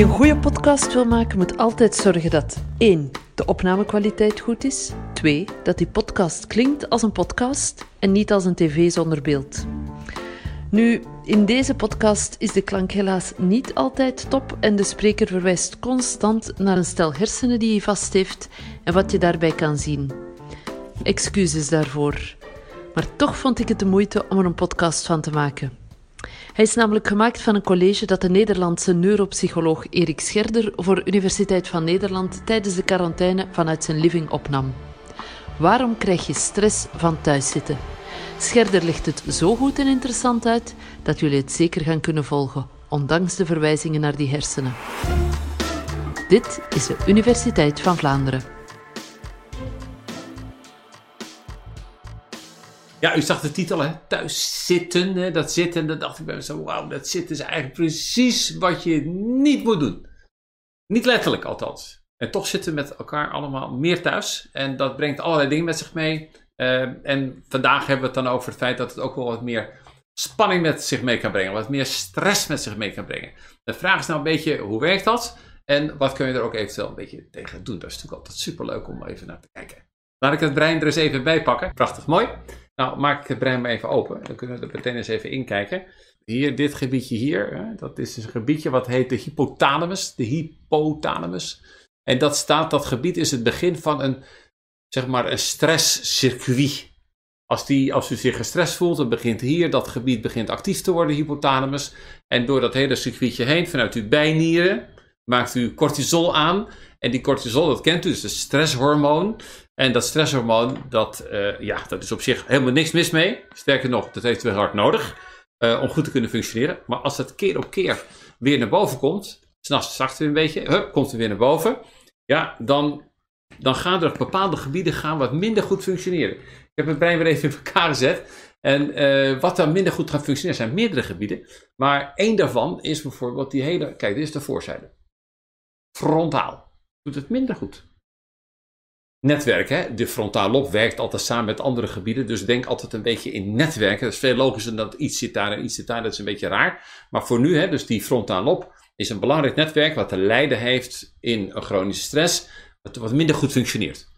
Wie een goede podcast wil maken, moet altijd zorgen dat 1. de opnamekwaliteit goed is, 2. dat die podcast klinkt als een podcast en niet als een tv zonder beeld. Nu, in deze podcast is de klank helaas niet altijd top en de spreker verwijst constant naar een stel hersenen die hij vast heeft en wat je daarbij kan zien. Excuses daarvoor. Maar toch vond ik het de moeite om er een podcast van te maken. Hij is namelijk gemaakt van een college dat de Nederlandse neuropsycholoog Erik Scherder voor Universiteit van Nederland tijdens de quarantaine vanuit zijn living opnam. Waarom krijg je stress van thuiszitten? Scherder legt het zo goed en interessant uit dat jullie het zeker gaan kunnen volgen, ondanks de verwijzingen naar die hersenen. Dit is de Universiteit van Vlaanderen. Ja, u zag de titel, hè? Thuis zitten. Hè? Dat zitten, dat dacht ik bij mezelf, wauw, dat zitten is eigenlijk precies wat je niet moet doen. Niet letterlijk althans. En toch zitten we met elkaar allemaal meer thuis. En dat brengt allerlei dingen met zich mee. Uh, en vandaag hebben we het dan over het feit dat het ook wel wat meer spanning met zich mee kan brengen. Wat meer stress met zich mee kan brengen. De vraag is nou een beetje, hoe werkt dat? En wat kun je er ook eventueel een beetje tegen doen? Dat is natuurlijk altijd superleuk om even naar te kijken. Laat ik het brein er eens even bij pakken. Prachtig mooi. Nou, maak ik het brein maar even open. Dan kunnen we er meteen eens even inkijken. Hier, dit gebiedje hier, dat is een gebiedje wat heet de hypothalamus. De hypothalamus. En dat staat, dat gebied is het begin van een, zeg maar, een stresscircuit. Als, die, als u zich gestrest voelt, dan begint hier, dat gebied begint actief te worden, hypothalamus. En door dat hele circuitje heen, vanuit uw bijnieren, maakt u cortisol aan. En die cortisol, dat kent u, dus het stresshormoon. En dat stresshormoon, dat, uh, ja, dat is op zich helemaal niks mis mee. Sterker nog, dat heeft u hard nodig uh, om goed te kunnen functioneren. Maar als dat keer op keer weer naar boven komt, s'nachts zacht weer een beetje, hup, komt het weer naar boven. Ja, dan, dan gaan er bepaalde gebieden gaan wat minder goed functioneren. Ik heb mijn brein weer even in elkaar gezet. En uh, wat dan minder goed gaat functioneren zijn meerdere gebieden. Maar één daarvan is bijvoorbeeld die hele, kijk, dit is de voorzijde. Frontaal. Doet het minder goed netwerk. Hè? De frontaal lob werkt altijd samen met andere gebieden. Dus denk altijd een beetje in netwerken. Dat is veel logischer dan dat iets zit daar en iets zit daar. Dat is een beetje raar. Maar voor nu, hè, dus die frontaal lob is een belangrijk netwerk wat te lijden heeft in chronische stress. Wat, minder goed functioneert.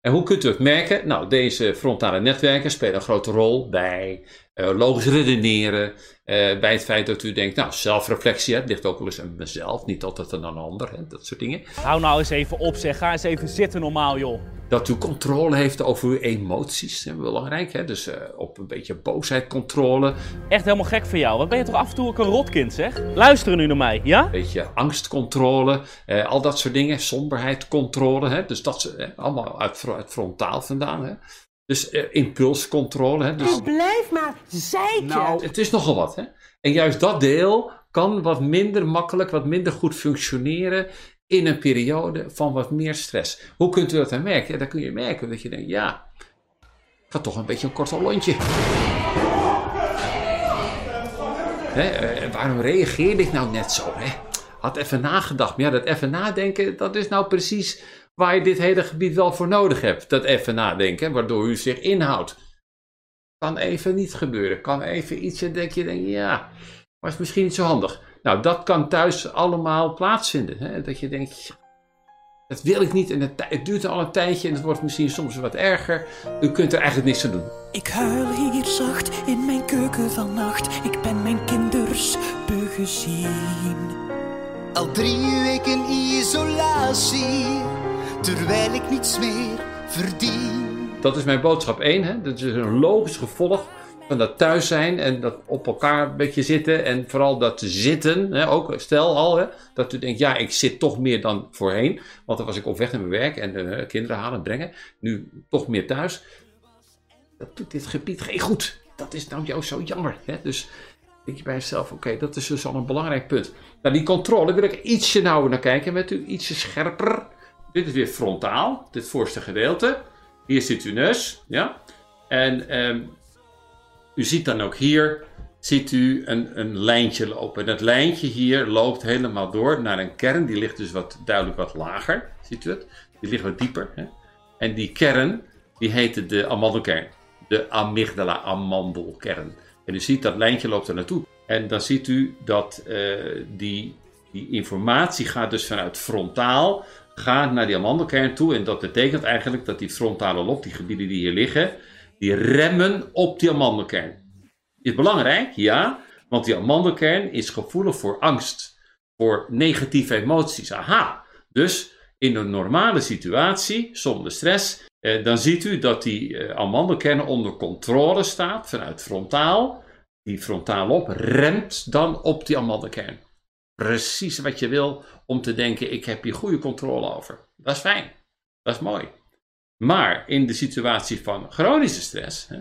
En hoe kunt u het merken? Nou, deze frontale netwerken spelen een grote rol bij logisch redeneren, uh, bij het feit dat u denkt, nou, zelfreflectie, het ligt ook wel eens aan mezelf, niet altijd aan een ander, hè, dat soort dingen. Hou nou eens even op, zeg. Ga eens even zitten normaal, joh. Dat u controle heeft over uw emoties, is belangrijk, hè? dus uh, op een beetje boosheid controle. Echt helemaal gek voor jou. Wat ben je toch af en toe ook een rotkind, zeg? Luisteren nu naar mij, ja? Een beetje angstcontrole, al dat soort dingen, somberheidcontrole, hè? dus dat is allemaal uit, uit frontaal vandaan. Hè? Dus uh, impulscontrole. Hè? Dus, oh, blijf maar zeiken. Nou, het is nogal wat. Hè? En juist dat deel kan wat minder makkelijk, wat minder goed functioneren in een periode van wat meer stress. Hoe kunt u dat dan merken? Ja, dan kun je merken dat je denkt, ja, ik ga toch een beetje een kort lontje. Hè, uh, waarom reageerde ik nou net zo? Hè? Had even nagedacht. Maar ja, dat even nadenken, dat is nou precies waar je dit hele gebied wel voor nodig hebt. Dat even nadenken, waardoor u zich inhoudt. Kan even niet gebeuren. Kan even ietsje denk je, denk, ja, was misschien niet zo handig. Nou, dat kan thuis allemaal plaatsvinden. Hè? Dat je denkt, dat wil ik niet en het, het, duurt al een tijdje en het wordt misschien soms wat erger. U kunt er eigenlijk niks aan doen. Ik huil hier zacht in mijn keuken vannacht. Ik ben mijn kinders gezien. Al drie weken isolatie terwijl ik niets meer verdien. Dat is mijn boodschap 1. Hè? Dat is een logisch gevolg van dat thuis zijn en dat op elkaar een beetje zitten. En vooral dat zitten, hè? ook stel al, hè? dat u denkt, ja, ik zit toch meer dan voorheen. Want dan was ik op weg naar mijn werk en uh, kinderen halen en brengen. Nu toch meer thuis. Dat doet dit gebied geen goed. Dat is nou jou zo jammer. Hè? Dus denk je bij jezelf, oké, dat is dus al een belangrijk punt. Nou, die controle wil ik ietsje nauwer naar kijken met u, ietsje scherper. Dit is weer frontaal, dit voorste gedeelte. Hier zit uw neus, ja. En um, u ziet dan ook hier, ziet u een, een lijntje lopen. En dat lijntje hier loopt helemaal door naar een kern. Die ligt dus wat, duidelijk wat lager, ziet u het? Die ligt wat dieper. Hè? En die kern, die heette de amandelkern. De amygdala amandelkern. En u ziet dat lijntje loopt er naartoe. En dan ziet u dat uh, die Die informatie gaat dus vanuit frontaal, gaat naar die amandelkern toe. En dat betekent eigenlijk dat die frontale lob, die gebieden die hier liggen, die remmen op die amandelkern. Is belangrijk, ja, want die amandelkern is gevoelig voor angst, voor negatieve emoties. Aha, dus in een normale situatie, zonder stress, eh, dan ziet u dat die eh, amandelkern onder controle staat vanuit frontaal. Die frontaal op remt dan op die amandelkern. Precies wat je wil om te denken, ik heb hier goede controle over. Dat is fijn, dat is mooi. Maar in de situatie van chronische stress, hè,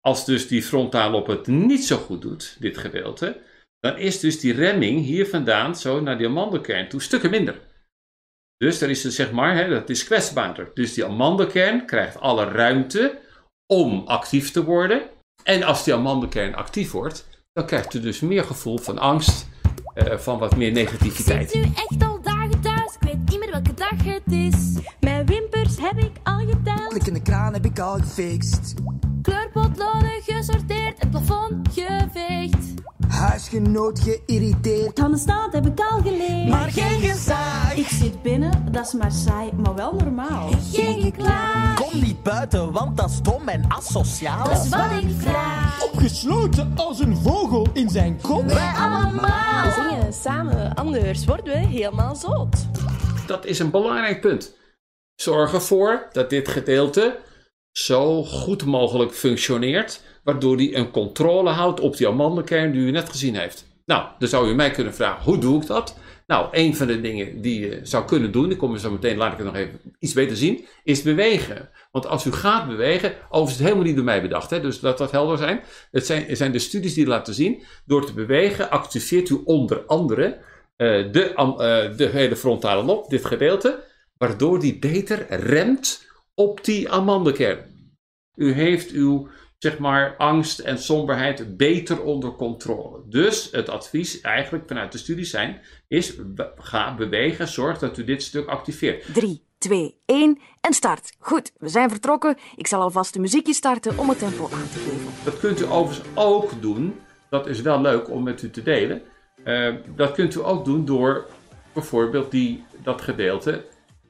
als dus die frontaal op het niet zo goed doet, dit gedeelte, dan is dus die remming hier vandaan zo naar die amandelkern toe stukken minder. Dus daar is zeg maar, hè, dat is kwetsbaarder. Dus die amandelkern krijgt alle ruimte om actief te worden. En als die amandelkern actief wordt, dan krijgt u dus meer gevoel van angst, van wat meer negativiteit. Ik zit nu echt al dagen thuis, ik weet niet meer welke dag het is. Mijn wimpers heb ik al geteld, Lekkende kraan heb ik al gefixt. kleurpotloden gesorteerd, het plafond geveegd. Huisgenoot geïrriteerd. Van de staat heb ik al geleerd. Maar geen gezaag. Ik zit binnen, dat is maar saai, maar wel normaal. Geen geklaag, Kom niet buiten, want dat is dom en asociaal. dat is wat ik vraag. Opgesloten als een vogel in zijn kop. Wij allemaal. Zingen samen, anders worden we helemaal zot. Dat is een belangrijk punt. Zorg ervoor dat dit gedeelte zo goed mogelijk functioneert, waardoor die een controle houdt op die amandelkern die u net gezien heeft. Nou, dan zou u mij kunnen vragen, hoe doe ik dat? Nou, een van de dingen die je zou kunnen doen, ik kom er zo meteen, laat ik het nog even iets beter zien, is bewegen. Want als u gaat bewegen, overigens het helemaal niet door mij bedacht, hè, dus laat dat helder zijn. Het zijn, zijn de studies die laten zien, door te bewegen activeert u onder andere eh, de, eh, de hele frontale lob, dit gedeelte, waardoor die beter remt op die amandelkern. U heeft uw zeg maar, angst en somberheid beter onder controle. Dus het advies eigenlijk vanuit de studies zijn, is ga bewegen, zorg dat u dit stuk activeert. 3, 2, 1 en start. Goed, we zijn vertrokken. Ik zal alvast de muziekje starten om het tempo aan te geven. Dat kunt u overigens ook doen, dat is wel leuk om met u te delen. Eh, dat kunt u ook doen door bijvoorbeeld die, dat gedeelte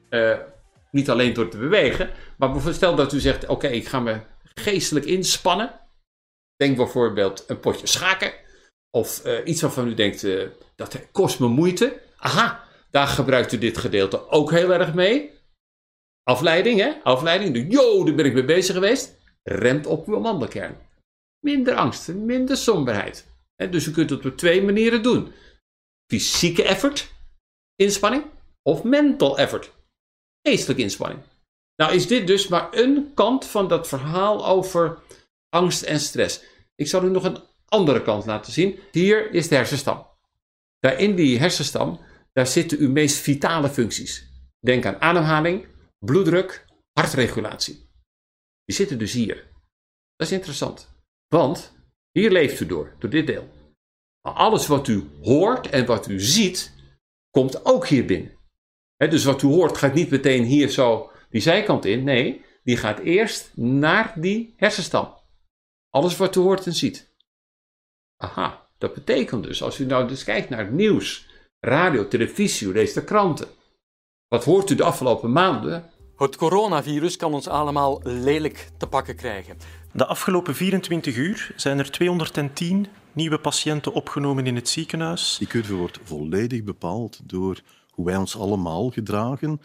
eh, niet alleen door te bewegen, maar stel dat u zegt: Oké, ik ga me geestelijk inspannen. Denk bijvoorbeeld een potje schaken. Of eh, iets waarvan u denkt, eh, dat kost me moeite. Aha, daar gebruikt u dit gedeelte ook heel erg mee. Afleiding, hè? Afleiding. Yo, daar ben ik mee bezig geweest. Remt op uw amandelkern. Minder angst, minder somberheid. Dus u kunt het op twee manieren doen. Fysieke effort, inspanning, of mental effort, geestelijke inspanning. Nou is dit dus maar een kant van dat verhaal over angst en stress. Ik zal u nog een andere kant laten zien. Hier is de hersenstam. Daar in die hersenstam, daar zitten uw meest vitale functies. Denk aan ademhaling, bloeddruk, hartregulatie. Die zitten dus hier. Dat is interessant. Want hier leeft u door, door dit deel. Maar alles wat u hoort en wat u ziet, komt ook hier binnen. Hè, dus wat u hoort gaat niet meteen hier zo die zijkant in. Nee, die gaat eerst naar die hersenstam. Alles wat u hoort en ziet. Aha, dat betekent dus, als u nou dus kijkt naar het nieuws, radio, televisie, u leest de kranten. Wat hoort u de afgelopen maanden? Het coronavirus kan ons allemaal lelijk te pakken krijgen. De afgelopen 24 uur zijn er 210 nieuwe patiënten opgenomen in het ziekenhuis. Die curve wordt volledig bepaald door hoe wij ons allemaal gedragen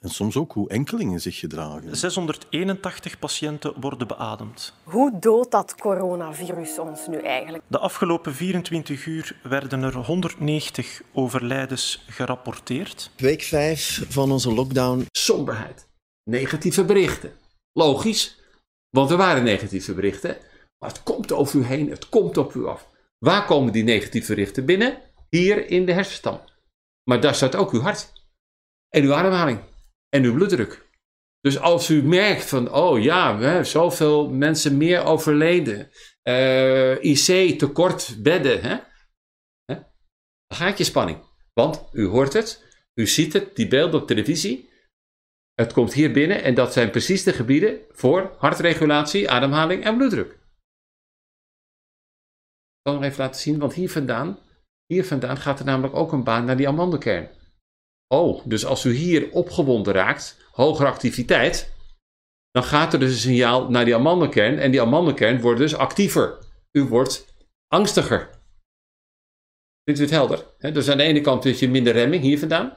en soms ook hoe enkelingen zich gedragen. 681 patiënten worden beademd. Hoe doodt dat coronavirus ons nu eigenlijk? De afgelopen 24 uur werden er 190 overlijdens gerapporteerd. Week 5 van onze lockdown. Somberheid. Negatieve berichten. Logisch, want er waren negatieve berichten. Maar het komt over u heen, het komt op u af. Waar komen die negatieve berichten binnen? Hier in de hersenstam. Maar daar staat ook uw hart. En uw ademhaling. En uw bloeddruk. Dus als u merkt van, oh ja, we hebben zoveel mensen meer overleden. eh, IC, tekort bedden. Hè? Hè? Dan gaat je spanning. Want u hoort het, u ziet het, die beelden op televisie. Het komt hier binnen en dat zijn precies de gebieden voor hartregulatie, ademhaling en bloeddruk. Ik zal nog even laten zien, want hier vandaan, Hier vandaan gaat er namelijk ook een baan naar die amandelkern. Oh, dus als u hier opgewonden raakt, hogere activiteit, dan gaat er dus een signaal naar die amandelkern en die amandelkern wordt dus actiever. U wordt angstiger. Vindt u helder? He, dus aan de ene kant heb je minder remming hier vandaan,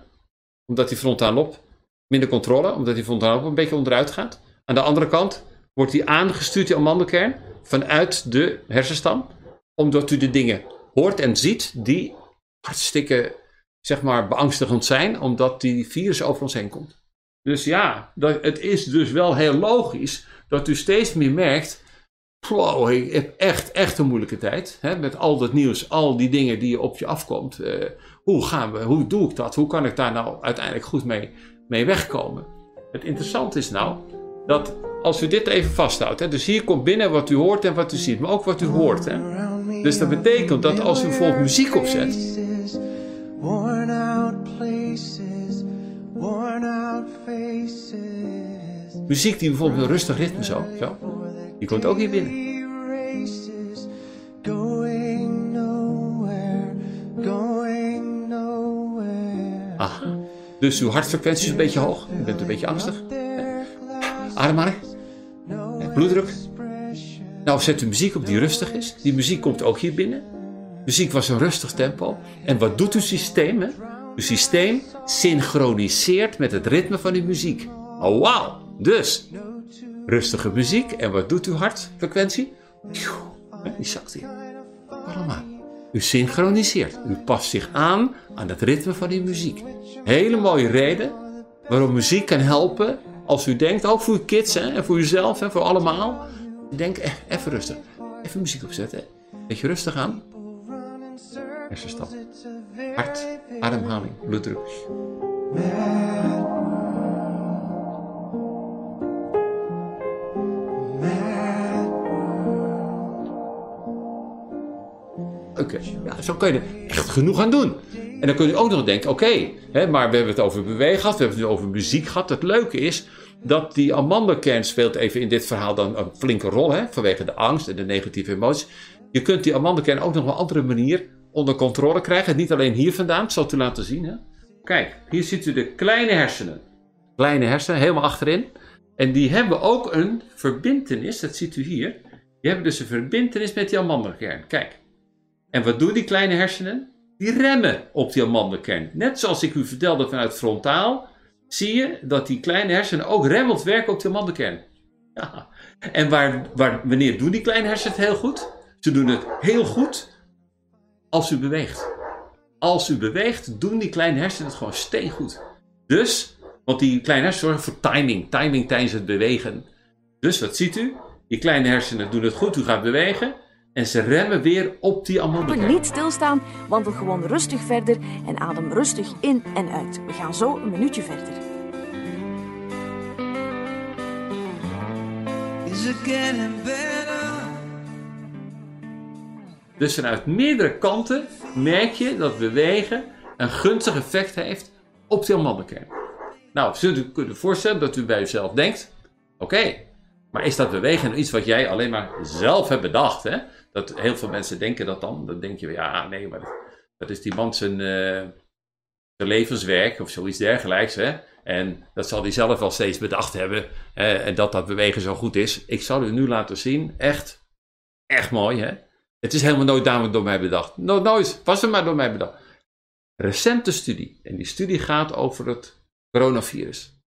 omdat die frontaal lob minder controle, omdat die frontaal lob een beetje onderuit gaat. Aan de andere kant wordt die aangestuurd, die amandelkern, vanuit de hersenstam, omdat u de dingen hoort en ziet die hartstikke, zeg maar, beangstigend zijn, omdat die virus over ons heen komt. Dus ja, dat, het is dus wel heel logisch dat u steeds meer merkt, wow, ik heb echt, echt een moeilijke tijd. Hè, met al dat nieuws, al die dingen die op je afkomt. Eh, hoe gaan we, hoe doe ik dat? Hoe kan ik daar nou uiteindelijk goed mee, mee wegkomen? Het interessante is nou, dat als u dit even vasthoudt, hè, dus hier komt binnen wat u hoort en wat u ziet, maar ook wat u hoort. Hè. Dus dat betekent dat als u bijvoorbeeld muziek opzet, muziek die bijvoorbeeld een rustig ritme zo, zo die komt ook hier binnen. Ah, dus uw hartfrequentie is een beetje hoog, u bent een beetje angstig. Ademhaling, bloeddruk. Nou, zet u muziek op die rustig is. Die muziek komt ook hier binnen. Muziek was een rustig tempo. En wat doet uw systeem? Uw systeem synchroniseert met het ritme van uw muziek. Oh, wauw. Dus, rustige muziek. En wat doet uw hartfrequentie? Die zakt hier. Allemaal. U synchroniseert. U past zich aan aan het ritme van uw muziek. Hele mooie reden waarom muziek kan helpen als u denkt, ook voor uw kids hè, en voor uzelf en voor allemaal. Denk eh, even rustig. Even muziek opzetten. Beetje rustig aan. Hersenstap. Hart, ademhaling, bloeddruk. Oké, ja, zo kun je er echt genoeg aan doen. En dan kun je ook nog denken, oké, maar we hebben het over bewegen gehad, we hebben het over muziek gehad. Het leuke is dat die amandelkern speelt even in dit verhaal dan een flinke rol, hè, vanwege de angst en de negatieve emoties. Je kunt die amandelkern ook nog op een andere manier onder controle krijgen. Niet alleen hier vandaan, ik zal u laten zien. Hè. Kijk, hier ziet u de kleine hersenen. Kleine hersenen, helemaal achterin. En die hebben ook een verbintenis, dat ziet u hier. Die hebben dus een verbintenis met die amandelkern. Kijk. En wat doen die kleine hersenen? Die remmen op die amandelkern. Net zoals ik u vertelde vanuit frontaal, zie je dat die kleine hersenen ook remmelt werken op die amandelkern. Ja. En waar, waar, wanneer doen die kleine hersenen het heel goed? Ze doen het heel goed als u beweegt. Als u beweegt, doen die kleine hersenen het gewoon steengoed. Dus, want die kleine hersenen zorgen voor timing. Timing tijdens het bewegen. Dus wat ziet u? Die kleine hersenen doen het goed, u gaat bewegen. En ze remmen weer op die amandelkern. Niet stilstaan, wandel gewoon rustig verder en adem rustig in en uit. We gaan zo een minuutje verder. Is it getting better? Dus vanuit meerdere kanten merk je dat bewegen een gunstig effect heeft op die amandelkern. Nou, zult u kunnen voorstellen dat u bij uzelf denkt: oké, maar is dat bewegen nou iets wat jij alleen maar zelf hebt bedacht? Hè? Dat heel veel mensen denken dat dan. Dan denk je, ja, nee, maar dat, is die man zijn, eh, zijn levenswerk of zoiets dergelijks. Hè? En dat zal hij zelf wel steeds bedacht hebben. en dat dat bewegen zo goed is. Ik zal u nu laten zien. Echt, echt mooi, hè? Het is helemaal nooit namelijk door mij bedacht. No, nooit. Was er maar door mij bedacht. Recente studie. En die studie gaat over het coronavirus.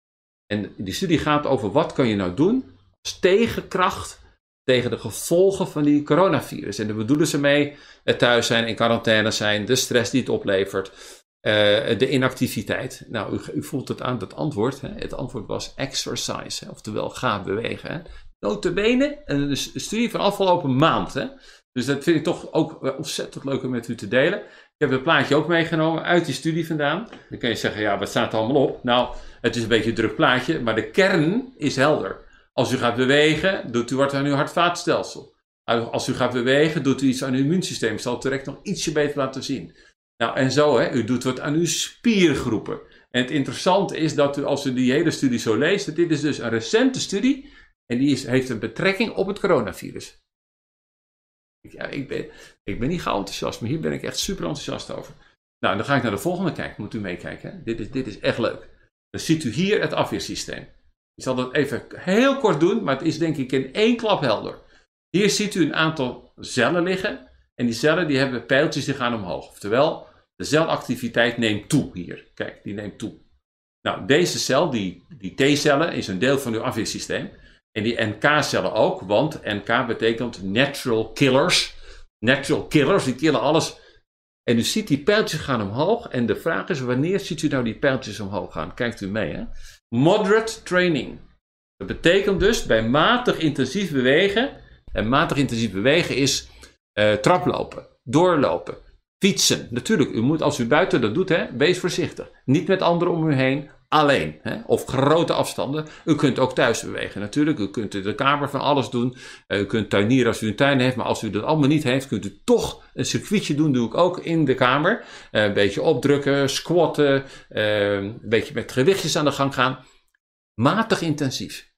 En die studie gaat over wat kan je nou doen als tegenkracht tegen de gevolgen van die coronavirus. En daar bedoelen ze mee het thuis zijn, in quarantaine zijn, de stress die het oplevert, eh, de inactiviteit. Nou, u, u, voelt het aan het antwoord. Hè? Het antwoord was exercise, oftewel ga bewegen. Hè? Notabene, een studie van afgelopen maand. Hè? Dus dat vind ik toch ook ontzettend leuk om met u te delen. Ik heb het plaatje ook meegenomen uit die studie vandaan. Dan kun je zeggen, ja, wat staat er allemaal op? Nou, het is een beetje een druk plaatje, maar de kern is helder. Als u gaat bewegen, doet u wat aan uw hart-vaatstelsel. Als u gaat bewegen, doet u iets aan uw immuunsysteem. Ik zal het direct nog ietsje beter laten zien. Nou, en zo, hè, u doet wat aan uw spiergroepen. En het interessante is dat u, als u die hele studie zo leest, dit is dus een recente studie. En die is, heeft een betrekking op het coronavirus. Ja, ik, ben, ik ben niet gauw enthousiast, maar hier ben ik echt super enthousiast over. Nou, dan ga ik naar de volgende kijken. Moet u meekijken. Dit, is, dit is echt leuk. Dan ziet u hier het afweersysteem. Ik zal dat even heel kort doen, maar het is denk ik in één klap helder. Hier ziet u een aantal cellen liggen. En die cellen die hebben pijltjes die gaan omhoog. Oftewel, de celactiviteit neemt toe hier. Kijk, die neemt toe. Nou, deze cel, die, die T-cellen, is een deel van uw afweersysteem. En die NK-cellen ook, want NK betekent natural killers. Natural killers, die killen alles. En u ziet die pijltjes gaan omhoog. En de vraag is, wanneer ziet u nou die pijltjes omhoog gaan? Kijkt u mee, hè? Moderate training. Dat betekent dus bij matig intensief bewegen. En matig intensief bewegen is uh, traplopen, doorlopen, fietsen. Natuurlijk, u moet als u buiten dat doet, hè, wees voorzichtig. Niet met anderen om u heen, alleen. Hè, of grote afstanden. U kunt ook thuis bewegen natuurlijk. U kunt in de kamer van alles doen. Uh, u kunt tuinieren als u een tuin heeft. Maar als u dat allemaal niet heeft, kunt u toch een circuitje doen. Doe ik ook in de kamer. Uh, een beetje opdrukken, squatten. Uh, een beetje met gewichtjes aan de gang gaan. Matig intensief.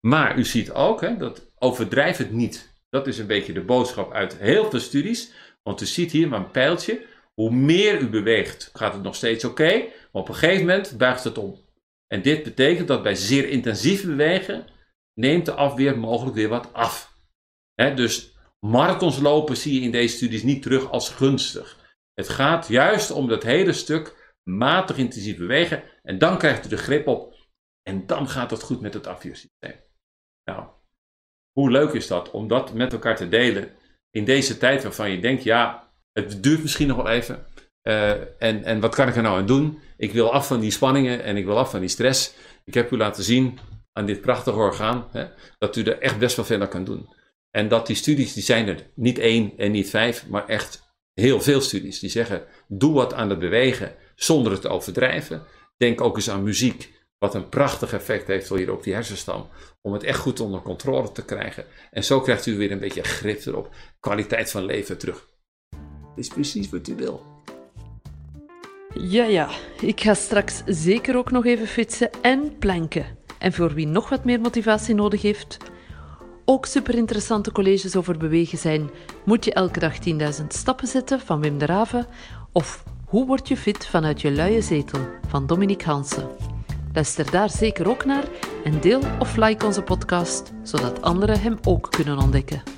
Maar u ziet ook, hè, dat overdrijf het niet. Dat is een beetje de boodschap uit heel veel studies. Want u ziet hier maar een pijltje. Hoe meer u beweegt, gaat het nog steeds oké. maar op een gegeven moment buigt het om. En dit betekent dat bij zeer intensief bewegen neemt de afweer mogelijk weer wat af. dus marathons lopen zie je in deze studies niet terug als gunstig. Het gaat juist om dat hele stuk matig intensief bewegen. En dan krijgt u de grip op. En dan gaat het goed met het afweersysteem. Nou, hoe leuk is dat om dat met elkaar te delen in deze tijd waarvan je denkt, ja, het duurt misschien nog wel even. Uh, en, en wat kan ik er nou aan doen? Ik wil af van die spanningen en ik wil af van die stress. Ik heb u laten zien aan dit prachtige orgaan hè, dat u er echt best wel veel aan kan doen. En dat die studies, die zijn er niet één en niet vijf, maar echt heel veel studies. Die zeggen, doe wat aan het bewegen zonder het te overdrijven. Denk ook eens aan muziek. Wat een prachtig effect heeft hier op die hersenstam. Om het echt goed onder controle te krijgen. En zo krijgt u weer een beetje grip erop. Kwaliteit van leven terug. Is precies wat u wil. Ja, ja. Ik ga straks zeker ook nog even fietsen en planken. En voor wie nog wat meer motivatie nodig heeft, ook super interessante colleges over bewegen zijn. Moet je elke dag 10.000 stappen zetten van Wim de Raven? Of hoe word je fit vanuit je luie zetel van Dominique Hansen? Luister daar zeker ook naar en deel of like onze podcast, zodat anderen hem ook kunnen ontdekken.